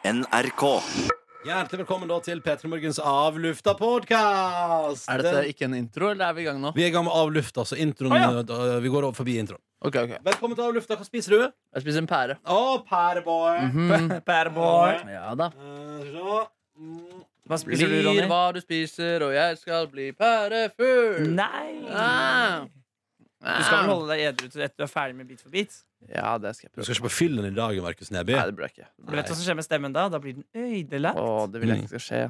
NRK. Hjertelig velkommen da til P3 Morgens Avlufta podkast. Er dette ikke en intro, eller er vi i gang nå? Vi er i gang med Avlufta, så introen Å, da, Vi går over forbi introen. Ok, ok Velkommen til Avlufta. Hva spiser du? Jeg spiser en pære. Å, pæreboy. Mhm. Pæreboy. Ja da. Uh, så. Mm. Hva spiser du, Blir Ronny? hva du spiser, og jeg skal bli pærefugl. Nei! Ah. Du skal vel holde deg edru til du er ferdig med Bit for bit? Ja, det skal jeg Du prøve. skal ikke på fyllen i dag, Markus Neby. Nei, det blir jeg ikke. Du vet hva som skjer med stemmen da? Da blir den ødelagt. Å, det vil jeg ikke skal skje.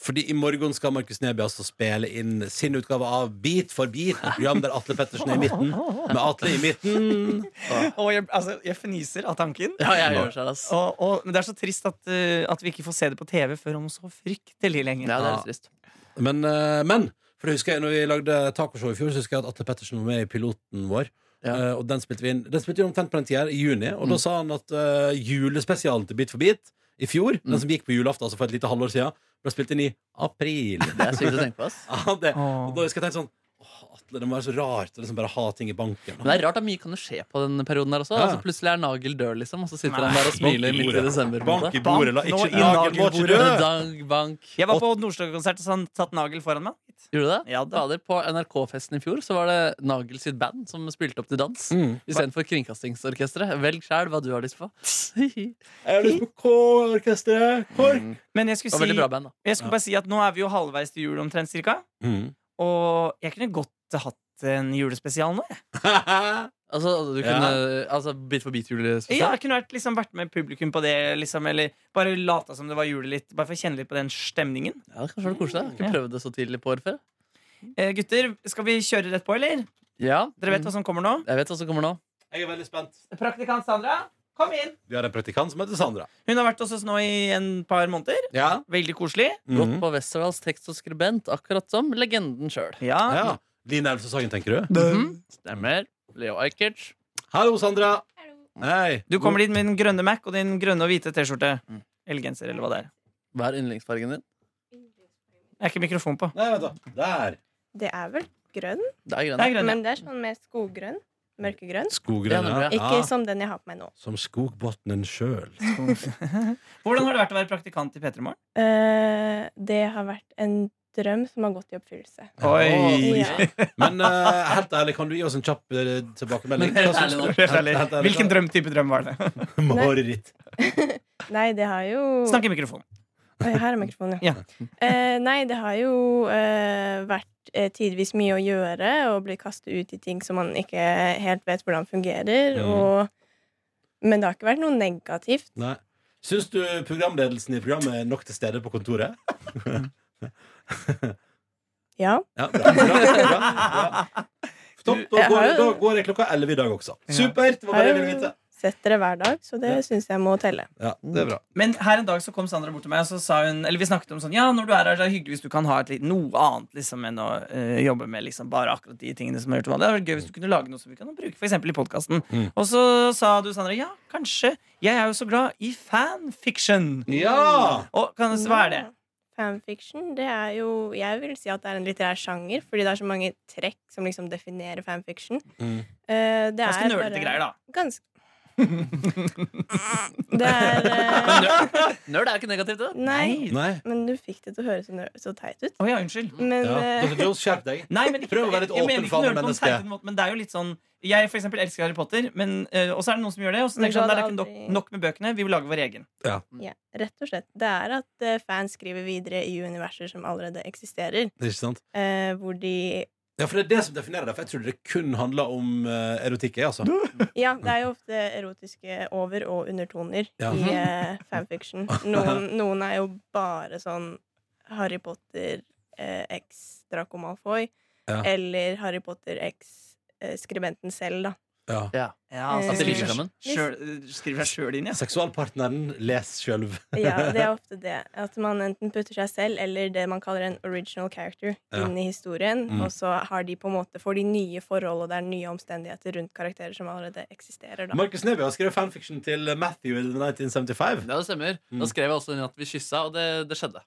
Fordi i morgen skal Markus Neby altså spille inn sin utgave av Beat for beat, et program der Atle Pettersen er i midten. Med Atle i midten. Og jeg, altså, jeg fniser av tanken. Ja, jeg gjør det, ass. Og, og, men det er så trist at, uh, at vi ikke får se det på TV før om så fryktelig lenge. Ja, det er litt trist. Men, eh, men for det husker jeg når vi lagde tacoshow i fjor, så husker jeg at Atle Pettersen var med i piloten vår. Ja. Uh, og den spilte vi inn Den spilte vi omtrent på den tida, i juni. Og Mm. da sa han at uh, julespesialen til Bit for bit i fjor, Mm. den som gikk på julaften, altså for et lite halvår siden, ble spilt inn i april. Det er sykt å tenke på, ass. Ja, det, og da husker jeg tenkt sånn Åh, Atle, det må være så rart å liksom bare ha ting i banken. Men det er rart at mye kan skje på den perioden der også. Ja. Altså, plutselig er Nagel død, liksom, og så sitter Nei. han der og smiler midt i desember. Bank i bordet, la ikke i Nagel må ikke dø! Jeg var på Nordstoga-konsert og han satt Nagel foran meg. Gjorde du det? Ja da. På NRK-festen i fjor så var det Nagel sitt band som spilte opp til dans. Mm. Istedenfor Kringkastingsorkesteret. Velg sjæl hva du har lyst på. Jeg har lyst på K-orkesteret. KORK. Men jeg skulle, si, band, jeg skulle bare si at nå er vi jo halvveis til jul omtrent cirka. Mm. Og jeg kunne godt hatt en julespesial nå. Jeg. Altså, du Ja. kunne, altså Bit for bit-julespesial? Ja, jeg kunne vært, liksom, vært med publikum på det, liksom, eller bare lata som det var jule litt. Bare for å kjenne litt på den stemningen. Ja, kanskje var det koselig. Jeg har ikke prøvd det så tidlig på året før. Eh, gutter, skal vi kjøre rett på, eller? Ja, Dere vet hva som kommer nå? Jeg vet hva som kommer nå. Jeg er veldig spent. Praktikant Sandra, kom inn! Vi har en praktikant som heter Sandra. Hun har vært hos oss nå i en par måneder. Ja. Veldig koselig. Gått Mhm. på Westerdals tekst og skribent, akkurat som legenden sjøl. Ja. ja. Line Elvsås Sagen, tenker du? Mhm. Stemmer. Leo Ajkic. Hallo, Sandra. Hei. Du kommer dit med din grønne Mac og din grønne og hvite T-skjorte. Mm. Eller genser, eller hva det er. Hva er yndlingsfargen din? Det er ikke mikrofon på. Nei, vent da. Der. Det er vel grønn, Det er grønn. Det er grønn, ja. men det er sånn mer skoggrønn. Mørkegrønn. Skoggrønn, Ja. Ikke ja. som den jeg har på meg nå. Som skogbotnen sjøl. Hvordan har det vært å være praktikant i P3 Morgen? Uh, det har vært en drøm som har gått i oppfyllelse. Oi. Ja. Men uh, helt ærlig, kan du gi oss en kjapp uh, tilbakemelding? Hva syns du? Helt ærlig. Hvilken drømtype drøm, drøm var det? Mareritt. Nei, det har jo Snakk i mikrofonen. Oi, Her er mikrofonen, Ja. Eh, nei, det har jo eh, vært eh, tidvis mye å gjøre, og bli kastet ut i ting som man ikke helt vet hvordan fungerer. Mm. Og, men det har ikke vært noe negativt. Nei. Syns du programledelsen i programmet er nok til stede på kontoret? Ja. Ja, bra, bra, bra, bra. Topp. Da går, da går det klokka 11 i dag også. Supert! Det var bare det jeg ville vite. Sett dere hver dag, så det Ja. syns jeg må telle. Ja, det er bra. Men her en dag så kom Sandra bort til meg og så sa hun Eller vi snakket om sånn Ja, når du er her, så er det hyggelig hvis du kan ha et litt, noe annet liksom enn å eh, jobbe med liksom bare akkurat de tingene som har gjort Det hadde vært gøy hvis du kunne lage noe som vi kan bruke eksempel i podkasten. Mm. Og så sa du, Sandra, ja, kanskje. Jeg er jo så glad i fanfiction. Ja! Og kan hva er det? Fanfiction, det er jo Jeg vil si at det er en litterær sjanger, fordi det er så mange trekk som liksom definerer fanfiction. Mm. Uh, det Ganske er nerdete greier, da. Ganske Det er eh, Nerd er jo ikke negativt, det. Nei, Nei. men du fikk det til å høres så, så teit ut. Å ja, unnskyld. Men Ja. eh, Dr. Jones, skjerp deg. Nei, men ikke, Prøv å være litt jeg, mener åpen ikke for andre nerd på en mennesker. teitete måte, Men det er jo litt sånn Jeg for eksempel elsker Harry Potter, men eh, også er det noen som gjør det. Og så Men tenker jeg sånn, det er hadde ikke nok, aldri- nok med bøkene. Vi vil lage vår egen. ja, rett og slett. Det er at eh, fans skriver videre i universer som allerede eksisterer. Ikke sant? eh, hvor de Ja, for det er det som definerer det. For jeg trodde det kun handla om uh, erotikk. jeg, Altså. Ja, det er jo ofte erotiske over- og undertoner Ja. i eh, fanfiction. Noen, noen er jo bare sånn Harry Potter eh, x Draco Malfoy. Ja. Eller Harry Potter x eh, skribenten selv, da. Ja. Ja. Ja, altså, At de liker sammen. Sjøl, skriver seg sjøl inn, ja. Seksualpartneren, les sjøl. Ja, det er ofte det. At man enten putter seg selv eller det man kaller en original character Ja. inn i historien. Mm. Og så har de på en måte får de nye forhold, og det er nye omstendigheter rundt karakterer som allerede eksisterer. Da. Markus Neby har skrevet fanfiction til Matthew i 1975. Ja, det stemmer. Mm. Da skrev jeg også inn at vi kyssa, og det, det skjedde.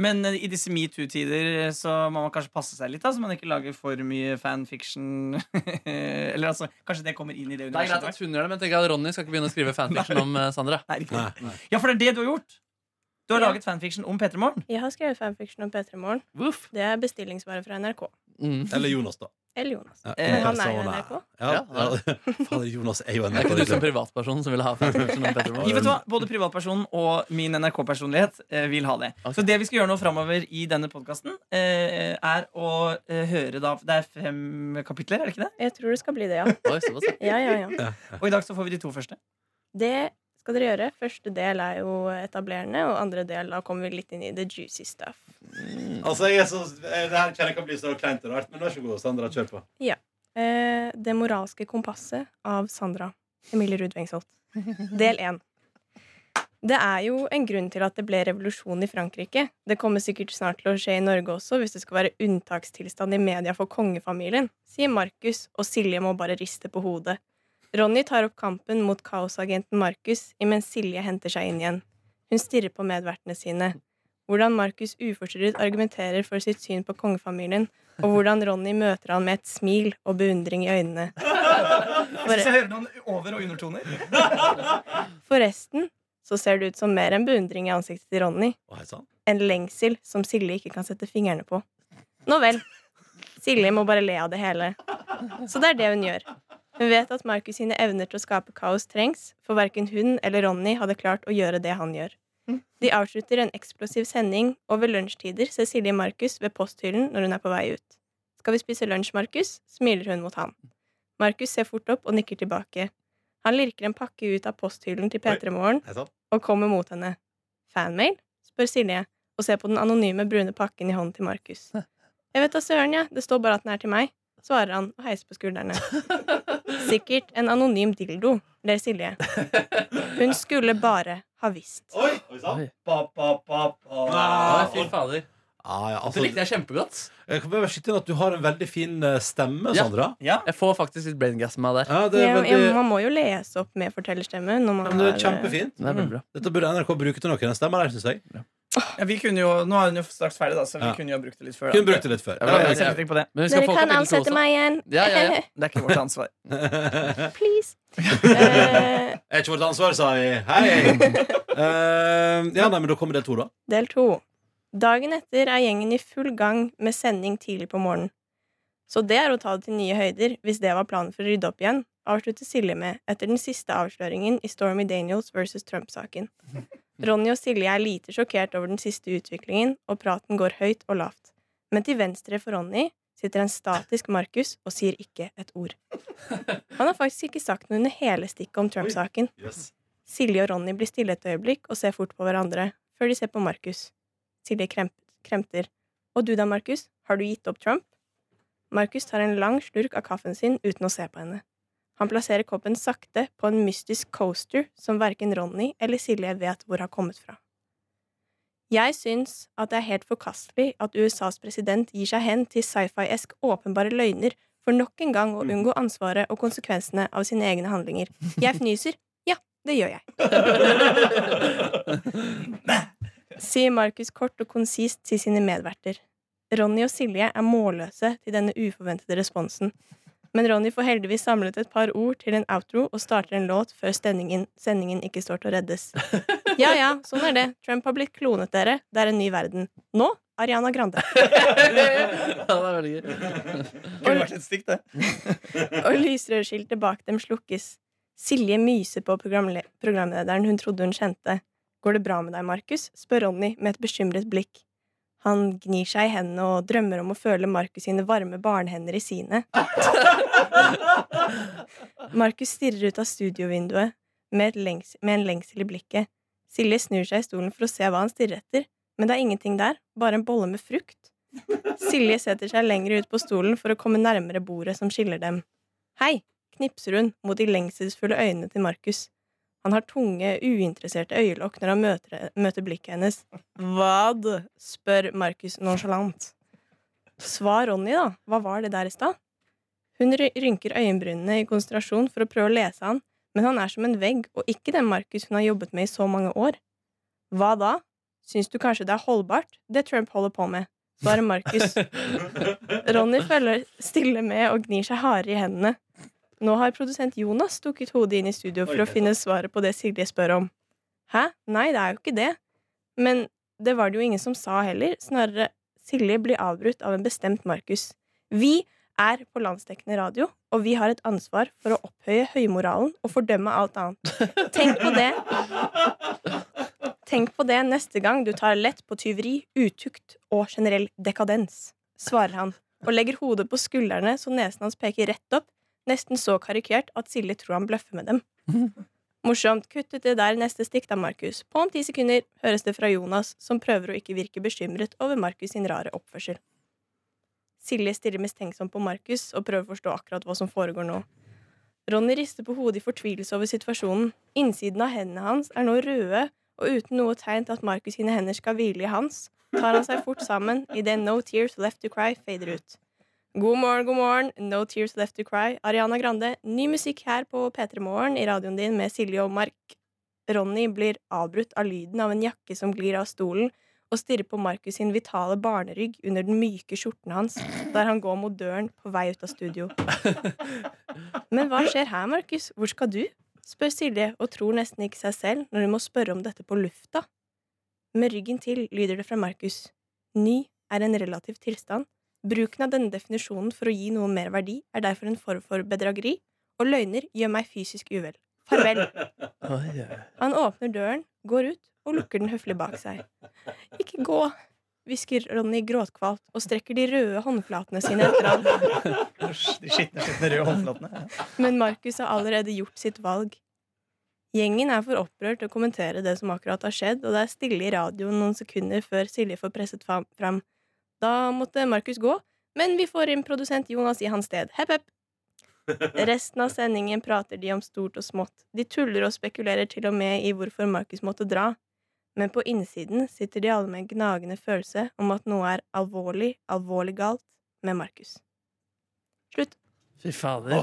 Men eh, i disse metoo-tider så må man kanskje passe seg litt, da, så man ikke lager for mye fanfiction. Eller altså, kanskje det kommer inn i det Det er greit at hun gjør det, men tenk at Ronny skal ikke begynne å skrive fanfiction om eh, Sandra. Nei, Nei. Nei. Ja, for det er det du har gjort. Du har Ja. laget fanfiction om P3 Morgen. Jeg har skrevet fanfiction om P3 Morgen. Det er bestillingsvare fra NRK. Mm. Eller Jonas, da. Eller Jonas. Ja, Eh, Men han er jo NRK. Ja, Ja. Fader, Jonas er jo Det er ikke du som privatperson som vil ha vet hva, Både privatpersonen og min NRK-personlighet eh, vil ha det. Okay. Så det vi skal gjøre nå framover i denne podkasten, eh, er å eh, høre da Det er fem kapitler, er det ikke det? Jeg tror det skal bli det, ja. Oi, såpass, ja. Ja, ja, ja. Og i dag så får vi de to første. Det skal dere gjøre. Første del er jo etablerende, og andre del da kommer vi litt inn i the juicy stuff. Altså, jeg er så, det her kjenner jeg kan bli så kleint og rart, men vær så god, Sandra, kjør på. Eh, det moralske kompasset av Sandra Emilie Rudvengsholt. Del én. Det er jo en grunn til at det ble revolusjon i Frankrike. Det kommer sikkert snart til å skje i Norge også, hvis det skal være unntakstilstand i media for kongefamilien, sier Markus, og Silje må bare riste på hodet. Ronny tar opp kampen mot kaosagenten Markus, imens Silje henter seg inn igjen. Hun stirrer på medvertene sine. Hvordan Markus uforstyrret argumenterer for sitt syn på kongefamilien, og hvordan Ronny møter han med et smil og beundring i øynene. For... jeg hører noen over- og undertoner. Forresten så ser det ut som mer enn beundring i ansiktet til Ronny. En lengsel som Silje ikke kan sette fingrene på. Nå vel. Silje må bare le av det hele. Så det er det hun gjør. Hun vet at Markus sine evner til å skape kaos trengs, for verken hun eller Ronny hadde klart å gjøre det han gjør. De avslutter en eksplosiv sending, og ved lunsjtider ser Silje Markus ved posthyllen når hun er på vei ut. Skal vi spise lunsj, Markus? smiler hun mot han. Markus ser fort opp og nikker tilbake. Han lirker en pakke ut av posthyllen til P3 Morgen og kommer mot henne. Fanmail? spør Silje, og ser på den anonyme brune pakken i hånden til Markus. Jeg vet da søren, jeg. Det står bare at den er til meg, svarer han og heiser på skuldrene. Sikkert en anonym dildo, ler Silje. Hun skulle bare ha visst. Oi, oi sann. Oi. Pa, pa, pa, pa. Oi, fy fader. Ja, altså, Det likte jeg kjempegodt. jeg kan bare skyte inn at du har en veldig fin eh, stemme, Ja. Sandra. Ja. Jeg får faktisk litt braingasm av det. Ja, det Ja, veldig... ja, man må jo lese opp med fortellerstemme. Når man Ja, men det er kjempefint. kjempefint. Det er bra. Dette burde NRK bruke til noe. Den stemmen der, syns jeg. Ja, vi kunne jo, nå er hun jo straks ferdig, da, så vi Ja. kunne jo ha brukt det litt før. Kunne brukt det litt før. Ja, Ja, jeg på det. Men vi skal Dere få kan kapittel to ansette også. meg igjen. Ja, ja, ja. Det er ikke vårt ansvar. Please. Eh, Er ikke vårt ansvar, sa jeg. Hei! Eh, ja, nei, men da kommer del to, da. Del to. Dagen etter er gjengen i full gang med sending tidlig på morgenen. Så det er å ta det til nye høyder, hvis det var planen for å rydde opp igjen, avslutter Silje med etter den siste avsløringen i Stormy Daniels versus Trump-saken. Ronny og Silje er lite sjokkert over den siste utviklingen, og praten går høyt og lavt. Men til venstre for Ronny sitter en statisk Markus og sier ikke et ord. Han har faktisk ikke sagt noe under hele stikket om Trump-saken. Silje og Ronny blir stille et øyeblikk og ser fort på hverandre, før de ser på Markus. Silje kremp, kremter. Og du da, Markus, har du gitt opp Trump? Markus tar en lang slurk av kaffen sin uten å se på henne. Han plasserer koppen sakte på en mystisk coaster som verken Ronny eller Silje vet hvor har kommet fra. Jeg syns at det er helt forkastelig at USAs president gir seg hen til sci-fi-esk åpenbare løgner for nok en gang å unngå ansvaret og konsekvensene av sine egne handlinger. Jeg fnyser. Ja, det gjør jeg. Sier Markus kort og konsist til sine medverter. Ronny og Silje er målløse til denne uforventede responsen. Men Ronny får heldigvis samlet et par ord til en outro og starter en låt før sendingen, sendingen ikke står til å reddes. Ja ja, sånn er det. Trump har blitt klonet, dere. Det er en ny verden. Nå Ariana Grande. Ja, det er veldig gøy. Kunne vært et stikk, det. Og lysrørskiltet bak dem slukkes. Silje myser på programlederen hun trodde hun kjente. Går det bra med deg, Markus? spør Ronny med et bekymret blikk. Han gnir seg i hendene og drømmer om å føle Markus sine varme barnehender i sine. Markus stirrer ut av studiovinduet med, et lengs med en lengsel i blikket. Silje snur seg i stolen for å se hva han stirrer etter, men det er ingenting der, bare en bolle med frukt. Silje setter seg lenger ut på stolen for å komme nærmere bordet som skiller dem. Hei, knipser hun mot de lengselsfulle øynene til Markus. Han har tunge, uinteresserte øyelokk når han møter, møter blikket hennes. Vad? spør Markus nonchalant. Svar Ronny, da. Hva var det der i stad? Hun rynker øyenbrynene i konsentrasjon for å prøve å lese han, men han er som en vegg, og ikke den Markus hun har jobbet med i så mange år. Hva da? Syns du kanskje det er holdbart, det Trump holder på med? Svarer Markus. Ronny følger stille med og gnir seg hardere i hendene. Nå har produsent Jonas stukket hodet inn i studio for å finne svaret på det Silje spør om. Hæ? Nei, det er jo ikke det. Men det var det jo ingen som sa heller. Snarere, Silje blir avbrutt av en bestemt Markus. Vi er på landsdekkende radio, og vi har et ansvar for å opphøye høymoralen og fordømme alt annet. Tenk på det. Tenk på det neste gang du tar lett på tyveri, utukt og generell dekadens, svarer han, og legger hodet på skuldrene så nesen hans peker rett opp, nesten så karikert at Silje tror han bløffer med dem. Morsomt. Kutt ut det der neste stikk da, Markus. På om ti sekunder høres det fra Jonas, som prøver å ikke virke bekymret over Markus sin rare oppførsel. Silje stirrer mistenksomt på Markus og prøver å forstå akkurat hva som foregår nå. Ronny rister på hodet i fortvilelse over situasjonen. Innsiden av hendene hans er nå røde, og uten noe tegn til at Markus sine hender skal hvile i hans, tar han seg fort sammen idet No Tears Left To Cry fader ut. God morgen, god morgen. No Tears Left To Cry. Ariana Grande. Ny musikk her på P3 Morgen i radioen din med Silje og Mark. Ronny blir avbrutt av lyden av en jakke som glir av stolen, og stirrer på Markus sin vitale barnerygg under den myke skjorten hans, der han går mot døren på vei ut av studio. Men hva skjer her, Markus? Hvor skal du? spør Silje og tror nesten ikke seg selv når hun må spørre om dette på lufta. Med ryggen til lyder det fra Markus. Ny er en relativ tilstand. Bruken av denne definisjonen for å gi noe mer verdi er derfor en form for bedrageri, og løgner gjør meg fysisk uvel. Farvel. Han åpner døren, går ut og lukker den høflig bak seg. Ikke gå, hvisker Ronny gråtkvalt og strekker de røde håndflatene sine etter ham. De skitne, skitne røde håndflatene. Men Markus har allerede gjort sitt valg. Gjengen er for opprørt til å kommentere det som akkurat har skjedd, og det er stille i radioen noen sekunder før Silje får presset fram. Da måtte Markus gå, men vi får inn produsent Jonas i hans sted. Hepp, hepp! Resten av sendingen prater de om stort og smått. De tuller og spekulerer til og med i hvorfor Markus måtte dra. Men på innsiden sitter de alle med en gnagende følelse om at noe er alvorlig, alvorlig galt med Markus. Slutt. Fy fader.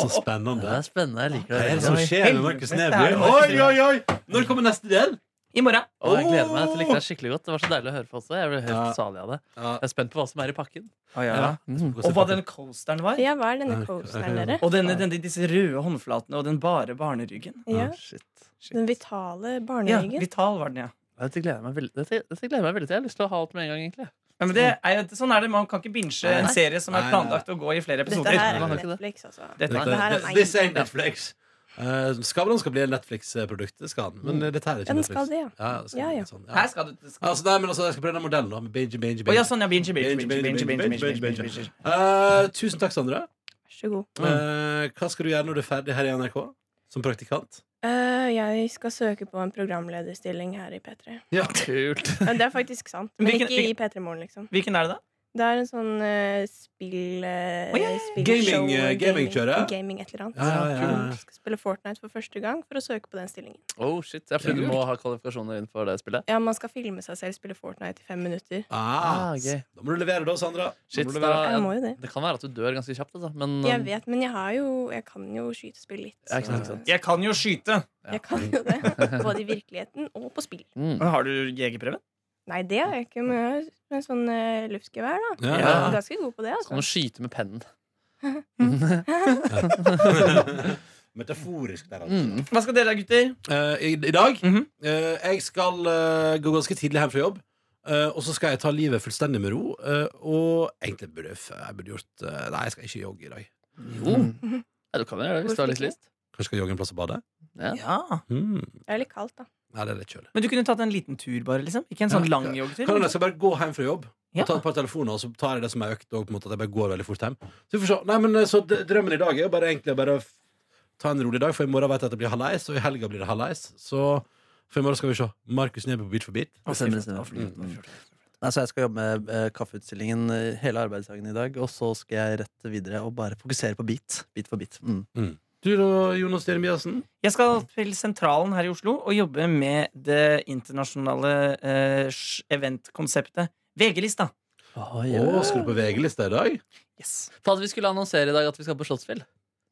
Så spennende. Det er spennende. Jeg liker Hva det. er det som skjer med Markus Neby? Oi, oi, oi! Når kommer neste del? I morgen. Å, jeg gleder meg til likte like deg skikkelig godt. Det var så deilig å høre på også. Jeg ble helt Ja. salig av det. Jeg er spent på hva som er i pakken. Ja. Mm. Og hva den coasteren var. Ja, hva er denne coasteren, dere? Og denne, denne, disse røde håndflatene og den bare barneryggen. Ja, Å, shit. Den vitale barneryggen. Ja. Vital var den, ja. Dette gleder jeg meg veldig, dette, dette gleder jeg meg veldig til. Jeg har lyst til å ha alt med en gang, egentlig. ja men det er, sånn er det. Man kan ikke binche en serie som er planlagt å gå i flere episoder. Dette her er det. Netflix, altså. Dette- dette her er. This ain't Netflix. Eh, uh, Skavlan skal bli en Netflix-produkt. Det skal han. Men mm. eh, dette her er ikke Ja, skal Netflix. det, ja. det skal Ja, ja. Sånn, ja. Skal du skal... Altså, nei, men altså, jeg skal prøve den modellen nå, med binge, binge, Å binge. ja, sånn, ja. Binge, binge, binge, binge, binge, binge, binge, binge. Eh, tusen takk, Sandra. Vær så god. Eh, hva skal du gjøre når du er ferdig her i NRK? Som praktikant? Eh, jeg skal søke på en programlederstilling her i P3. Kult. Men det er faktisk sant. Men Hvilken- ikke i P3 Morgen, liksom. Hvilken er det, da? Det er en sånn uh, spill... Uh, oh, yeah. ja. Gaming, uh, gaming, Gaming et eller annet. Ja, ja, ja. ja. Skal spille Fortnite for første gang for å søke på den stillingen. Oh, shit. Jeg tror du må ha kvalifikasjoner innenfor det spillet. Ja, Man skal filme seg selv spille Fortnite i fem minutter. Ah, Ah, gøy. Da må du levere, da, Sandra. Shit, da, levere. Jeg må jo det. det kan være at du dør ganske kjapt, altså. Men Jeg um, vet, men jeg har jo Jeg kan jo skytespill litt. Så. ikke sant, ikke sant. Jeg kan jo skyte. Jeg kan jo det. Både i virkeligheten og på spill. mm. Har du jegerprøven? Nei, det har jeg ikke, men jeg har en sånn uh, luftgevær, da. Ja, Jeg ja. er ganske god på det, Altså. kan du skyte med pennen. Metaforisk der, altså. Mm. Hva skal dere, gutter? Uh, i, I dag Mm -hmm. uh, Jeg skal gå ganske tidlig hjem fra jobb. eh, og så skal jeg ta livet fullstendig med ro. og egentlig burde jeg, jeg burde gjort Nei, jeg skal ikke jogge i dag. Jo. Ja, du kan det hvis du har litt lyst. Kanskje jeg skal jogge en plass og bade? Ja. Ja. Mm. Det er litt kaldt, da. Nei, det er litt kjølig. Men du kunne tatt en liten tur, bare. liksom Ikke en sånn Ja. lang joggetur. Kan du, jeg skal bare gå hjem fra jobb Ja. og ta et par telefoner, og så tar jeg det som er økt. Og på en måte at jeg bare går veldig fort hjem Så vi får se. Nei, men eh, så Drømmen i dag er jo bare egentlig å bare ta en rolig dag, for i morgen vet jeg at det blir halvveis, og i helga blir det halvveis. Så for i morgen skal vi se Markus Neby på Beat for stemmer, det stemmer. Mm. Altså, jeg skal jobbe med eh, kaffeutstillingen eh, hele arbeidsdagen i dag, og så skal jeg rett videre og bare fokusere på beat. Bit for bit. Mm. Du da, Jonas Jeremiassen? Jeg skal til sentralen her i Oslo og jobbe med det internasjonale eh, eventkonseptet VG-lista. Oh, Å, skal du på VG-lista i dag? Yes. Faen, vi skulle annonsere i dag at vi skal på Slottsfjell.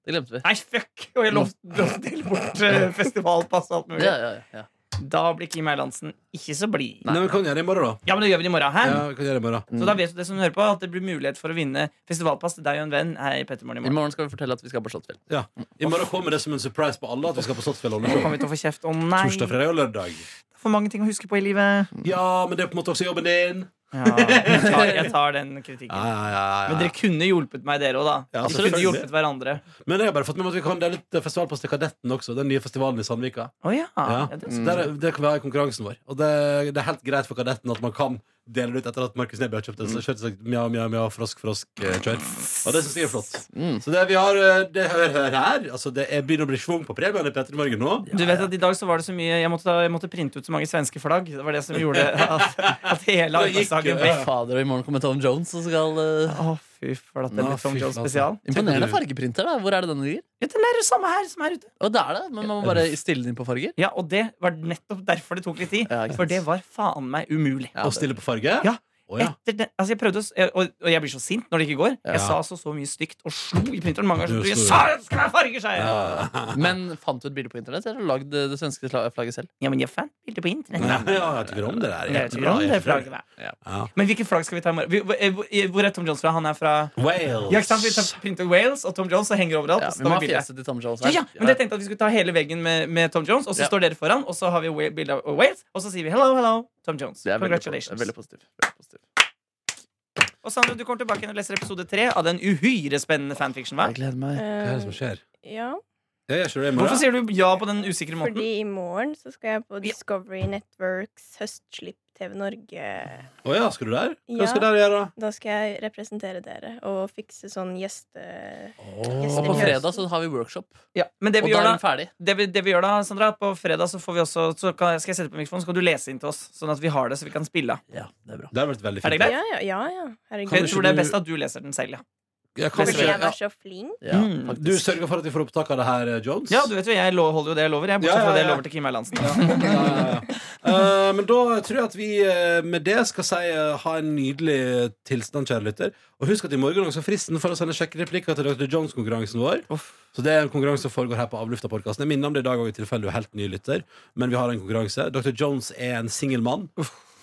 Det glemte vi. Nei, fuck! Og jeg lovte lovte å dele bort eh, festivalpass og alt mulig. Ja, ja, ja. Da blir Kim Erlandsen ikke så blid. Nei, men kan gjøre det i morgen, da. Ja, men det gjør vi i morgen. Hæ? Ja, vi kan gjøre det i morgen. Så da vet du det som hører på at det blir mulighet for å vinne festivalpass til deg og en venn her i Pettermorgen i I morgen. morgen skal vi fortelle at vi skal på Slottsfjell. Ja. I morgen kommer det som en surprise på alle at vi skal på Slottsfjell Nå kommer vi til å få kjeft. Å nei! Torsdag, fredag og lørdag. For mange ting å huske på i livet. Ja, men det er på en måte også jobben din. Ja, jeg, tar, jeg tar den kritikken. Ja, ja, ja, ja. Men dere kunne hjulpet meg, dere òg, da. Ja, Dere kunne hjulpet hverandre. Men jeg har bare fått med meg at vi kan dele ut festivalpost til Kadetten også. Den nye festivalen i Sandvika. Oh, ja. Ja. ja det. Der, det kan være konkurransen vår. Og det, det er helt greit for Kadetten at man kan dele det ut etter at Markus Neby har kjøpt den. Så kjørte seg mjau, mjau, mjau, frosk, frosk, eh, kjør. Og det syns jeg er flott. Mm. Så det vi har eh, Det hør, hør her. Altså, det er begynner å bli schwung på premiene i Petter i Morgen nå. du vet at I dag så var det så mye Jeg måtte, ta- jeg måtte printe ut så mange svenske flagg. Det var det som gjorde at, at hele arbeidsdagen ble Fader, og i morgen kommer Tom Jones og skal uh... fy flate. Det Nå, blir Tom Jones spesial. Imponerende fargeprinter. da Hvor er det den ligger? Ja, Den er det samme her som her ute. Og det er det, men man må bare stille den inn på farger. Ja, Og det var nettopp derfor det tok litt tid. Ja. For det var faen meg umulig. Ja, Å stille på farge? Ja. Å, ja. Etter den, altså jeg prøvde å, og, og jeg blir så sint når det ikke går. Jeg sa altså så mye stygt og slo i printeren mange ganger. Jeg sa det skal være farger, sa jeg! Ja. Ja. Men fant du et bilde på internett, eller lagd det, det svenske flagget selv? Ja, men jeg fant bilder på internett. Ja, ja, jeg tykker om det der. Jeg tykker om det flagget. der. Ja. Men hvilket flagg skal vi ta i morgen? Hvor, eh, hvor- er Tom Jones fra? Han er fra Wales. Ja, ikke sant? Vi tar printer Wales og Tom Jones og henger overalt. Ja, vi må ha fjeset til Tom Jones her. ja, men jeg tenkte at vi skulle ta hele veggen med, med Tom Jones, og så Ja. står dere foran, og så har vi bilde av Wales, og så sier vi hello, hello, Tom Jones. Det er Congratulations. veldig positiv. Veldig positiv. Og Sandra, du kommer tilbake og leser episode tre av den uhyre spennende fanfiction, hva? Jeg gleder meg. Hva er det som skjer? Eh, Ja, Ja, jeg det i Hvorfor sier du ja på den usikre måten? fordi i morgen så skal jeg på Discovery Networks høstslipp TV Norge. Å ja, skal du der? Hva Ja. skal dere gjøre, da? Da skal jeg representere dere og fikse sånn gjeste... Og på fredag så har vi workshop, Ja, men det og vi, da gjør er da, den ferdig. det, vi, det vi gjør da, Sandra, på fredag så får vi også Så kan, skal jeg sette på mikrofonen, så kan du lese inn til oss, sånn at vi har det, så vi kan spille. Ja, det er bra. Det har vært veldig Er det fint. greit? Ja, ja, ja. ja. Herregud. Jeg tror det er best at du leser den selv, ja. Ja, kan Fordi jeg var så flink. Ja, Mm. faktisk. Du sørger for at vi får opptak av det her, eh, Jones? Ja, du vet jo, jeg lo- holder jo det jeg lover, jeg, bortsett Ja, ja, fra det jeg ja. lover til Kim Erlandsen. Ja, ja, ja. Eh, men da tror jeg at vi eh, med det skal si eh, ha en nydelig tilstand, kjære lytter. Og husk at i morgen også er fristen for å sende sjekkereplikker til Dr. Jones-konkurransen vår. Uff. Så det er en konkurranse som foregår her på Avlufta-podkasten. Jeg minner om det i dag òg, i tilfelle du er helt ny lytter. Men vi har en konkurranse. Dr. Jones er en singel mann.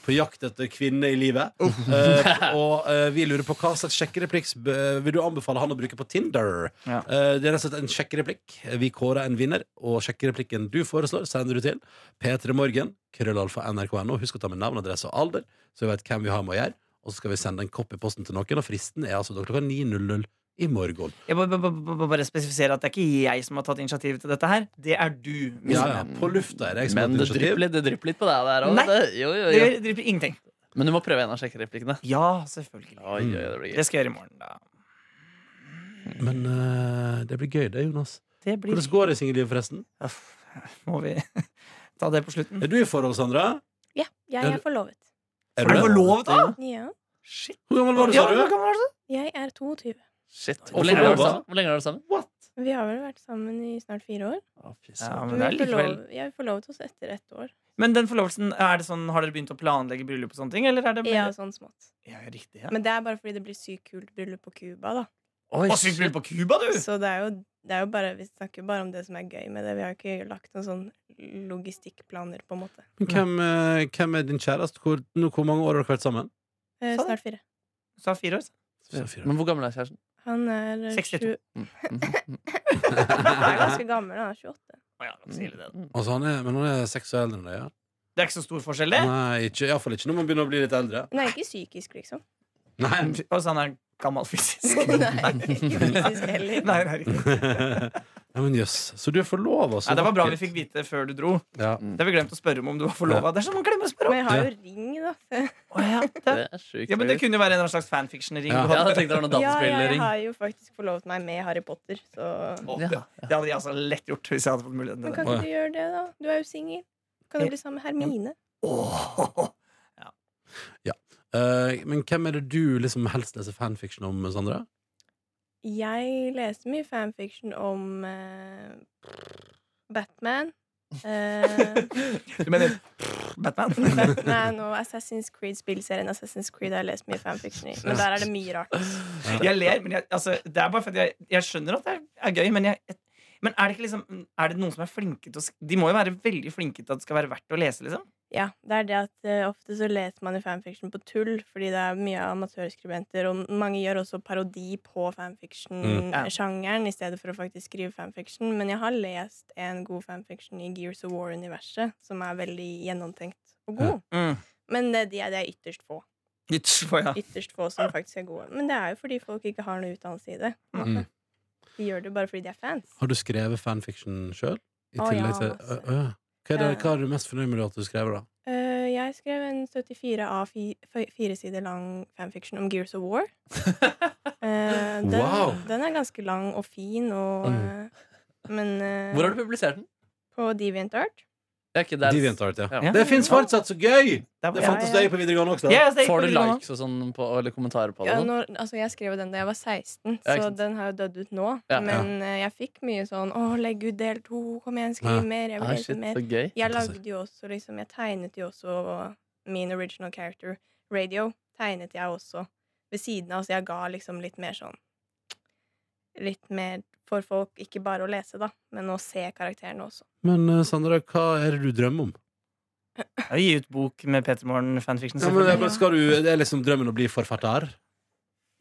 På jakt etter kvinner i livet. Eh, og eh, vi lurer på hva slags sjekkereplikk b- vil du anbefale han å bruke på Tinder. Ja. Eh, det er rett og slett en sjekkereplikk. Vi kårer en vinner, og sjekkereplikken du foreslår, sender du til P3morgen, krøllalfa nrk.no. Husk å ta med navn, adresse og alder, så vi vet hvem vi har med å gjøre. Og så skal vi sende en kopp i posten til noen, og fristen er altså da klokka 9.00 i morgen. Jeg må bare spesifisere at det er ikke jeg som har tatt initiativ til dette her. Det er du. Ja, ja. På lufta er det jeg som har Men tatt det initiativ. drypper litt, det drypper litt på deg der òg. Nei. Jo, jo, Det jo. det drypper ingenting. Men du må prøve en av sjekkereplikkene. Ja, selvfølgelig. Oi, oi, det blir gøy. Det skal jeg gjøre i morgen, da. Men uh, det blir gøy, det, Jonas. Det blir Hvordan går det i singellivet, forresten? Uff, Må vi ta det på slutten? Er du i forhold, Sandra? Ja, jeg Er er du- forlovet. Er Er du forlovet, da? Ja. Shit. Hvor gammel var du, sa du? du? Jeg er 22. Shit. Hvor lenge har dere vært sammen? Hvor lenge har dere vært sammen? Vi har vel vært sammen i snart fire år. Ja, men vi likevel forlov, forlovet oss etter ett år. Men den forlovelsen, er det sånn, har dere begynt å planlegge bryllup og sånne ting? Eller er det Ja, sånn smått. ja riktig, ja. Men det er bare fordi det blir sykt kult bryllup på Cuba, da. Oi, Å, sykt bryllup på Cuba, du! Så det er, jo, det er jo bare Vi snakker jo bare om det som er gøy med det. Vi har ikke lagt noen sånn logistikkplaner, på en måte. Men hvem, eh, hvem er din kjæreste? Hvor, hvor mange år har dere vært sammen? Eh, snart fire. Sa fire år. Men hvor gammel er kjæresten? Han er eh, 62. sju- Han er ganske gammel, han er 28. Å ja, det. Altså, han er, men han er seks år eldre enn deg, ja? Det er ikke så stor forskjell, det. Nei, ikke, iallfall ikke når man begynner å bli litt eldre. Nei, ikke psykisk, liksom. Nei. Altså, han er gammel fysisk. Nei, ikke fysisk heller. Nei, er riktig. Ja, men jøss. Så du er forlova, så Nei, det var bra vi fikk vite før du dro. Ja. Det har vi glemt å spørre om om du var forlova. Det er sånn man glemmer å spørre Men jeg har jo ring, da. Å, ja, det, Det er sjukt. ja, men det kunne jo være en eller annen slags fanfiction-ring. Ja. Ja, jeg tenkte det var noe Ja, jeg dataspillring. har jo faktisk forlovet meg med Harry Potter, så Å, Ja. det, det hadde jeg altså lett gjort hvis jeg hadde fått muligheten Men til kan ikke du gjøre det, da? Du er jo singel. Kan du bli sammen med Hermine? Åh. Eh, men hvem er det du liksom helst leser fanfiction om, Sandra? Jeg leste mye fanfiction om uh, Batman. Uh, Du mener Batman? Batman og Assassin's Creed spillserien Assassin's Creed har jeg lest mye fanfiction i. Men der er det mye rart. Jeg ler, men jeg, altså, det er bare fordi jeg, jeg skjønner at det er, gøy, men jeg, Men er det liksom Er det noen som er flinke til å De må jo være veldig flinke til at det skal være verdt å lese, liksom? Ja, det er det at uh, ofte så leser man i fanfiction på tull, fordi det er mye amatørskribenter, og mange gjør også parodi på Mm. fanfiction-sjangeren i stedet for å faktisk skrive fanfiction. Men jeg har lest en god fanfiction i Gears of War-universet, som er veldig gjennomtenkt og god. Mm. Men det, de er, det er ytterst få. Ytterst få, ja. Ytterst få som faktisk er gode. Men det er jo fordi folk ikke har noe utdannelse i det. Mm. De gjør det bare fordi de er fans. Har du skrevet fanfiction sjøl? I Å, tillegg ja, til. Hva, er det, hva er du mest fornøyd med at du skrev, da? Uh, jeg skrev en 74 av fi- fire sider lang fanfiction om Gears of War. uh, den, Wow. den er ganske lang og fin, og, Mm. eh, men Hvor har du publisert den? På DeviantArt. Det er ikke ja. Ja. Det fins fortsatt, så gøy! Det, Det fantes ja, ja. på videregående også. Ja, så jeg gikk Får du likes og sånn på, eller kommentarer på det? Ja, når, altså, jeg skrev den da jeg var 16, Ja, så den har jo dødd ut nå. Men uh, jeg fikk mye sånn 'Å, legg ut del to. Kom igjen, skriv Ja. mer. Jeg vil Ah, shit, mer'. Jeg lagde jo også liksom Jeg tegnet jo også min original character, Radio. Tegnet jeg også ved siden av, så jeg ga liksom litt mer sånn Litt mer for folk, ikke bare å lese, da, men å se karakterene også. Men uh, Sandra, hva er det du drømmer om? Jeg gi ut bok med Peter Morn fanfiction. Ja, men, men skal du, det er liksom drømmen å bli forfatter?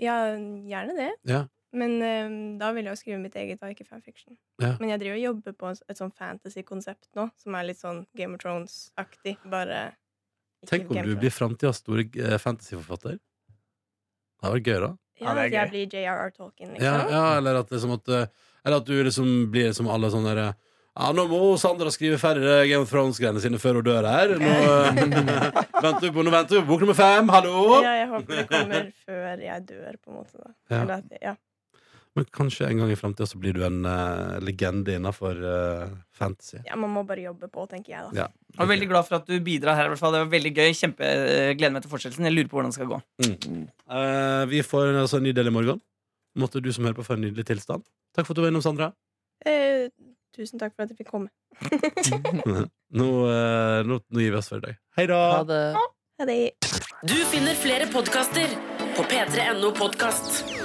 Ja, gjerne det. Ja. Men eh, da vil jeg jo skrive mitt eget, da, ikke fanfiction. Ja. Men jeg driver og jobber på et, et sånn fantasy-konsept nå, som er litt sånn Game of Thrones-aktig, bare ikke Tenk om Game du blir framtidas store eh, fantasyforfatter. Det hadde vært gøy, da. Ja, det er at jeg blir J.R.R. Tolkien, liksom. Ja, ja, eller at, liksom at, eh, eller at du liksom blir som alle sånne derre ja, Nå må Sandra skrive færre Game of Thrones-greiene sine før hun dør her. Nå, eh, venter vi på, nå venter vi på bok nummer fem. Hallo! Ja, jeg håper det kommer før jeg dør, på en måte. da Ja. Eller at, ja. Men kanskje en gang i framtida så blir du en uh, legende innafor fantasy. ja, man må bare jobbe på, tenker jeg, da. Ja. Jeg er veldig glad for at du bidrar her. i hvert fall Det var veldig gøy. Kjempe, eh, Gleder meg til fortsettelsen. Jeg lurer på hvordan det skal gå. Eh, vi får altså en ny del i morgen. Måtte du som hører på, få en nydelig tilstand. Takk for at du var innom, Sandra. Uh, tusen takk for at jeg fikk komme. Nå, eh, nå, nå gir vi oss for i dag. Hei da! Ha det. Ha det. Du finner flere podkaster på p3.no podkast.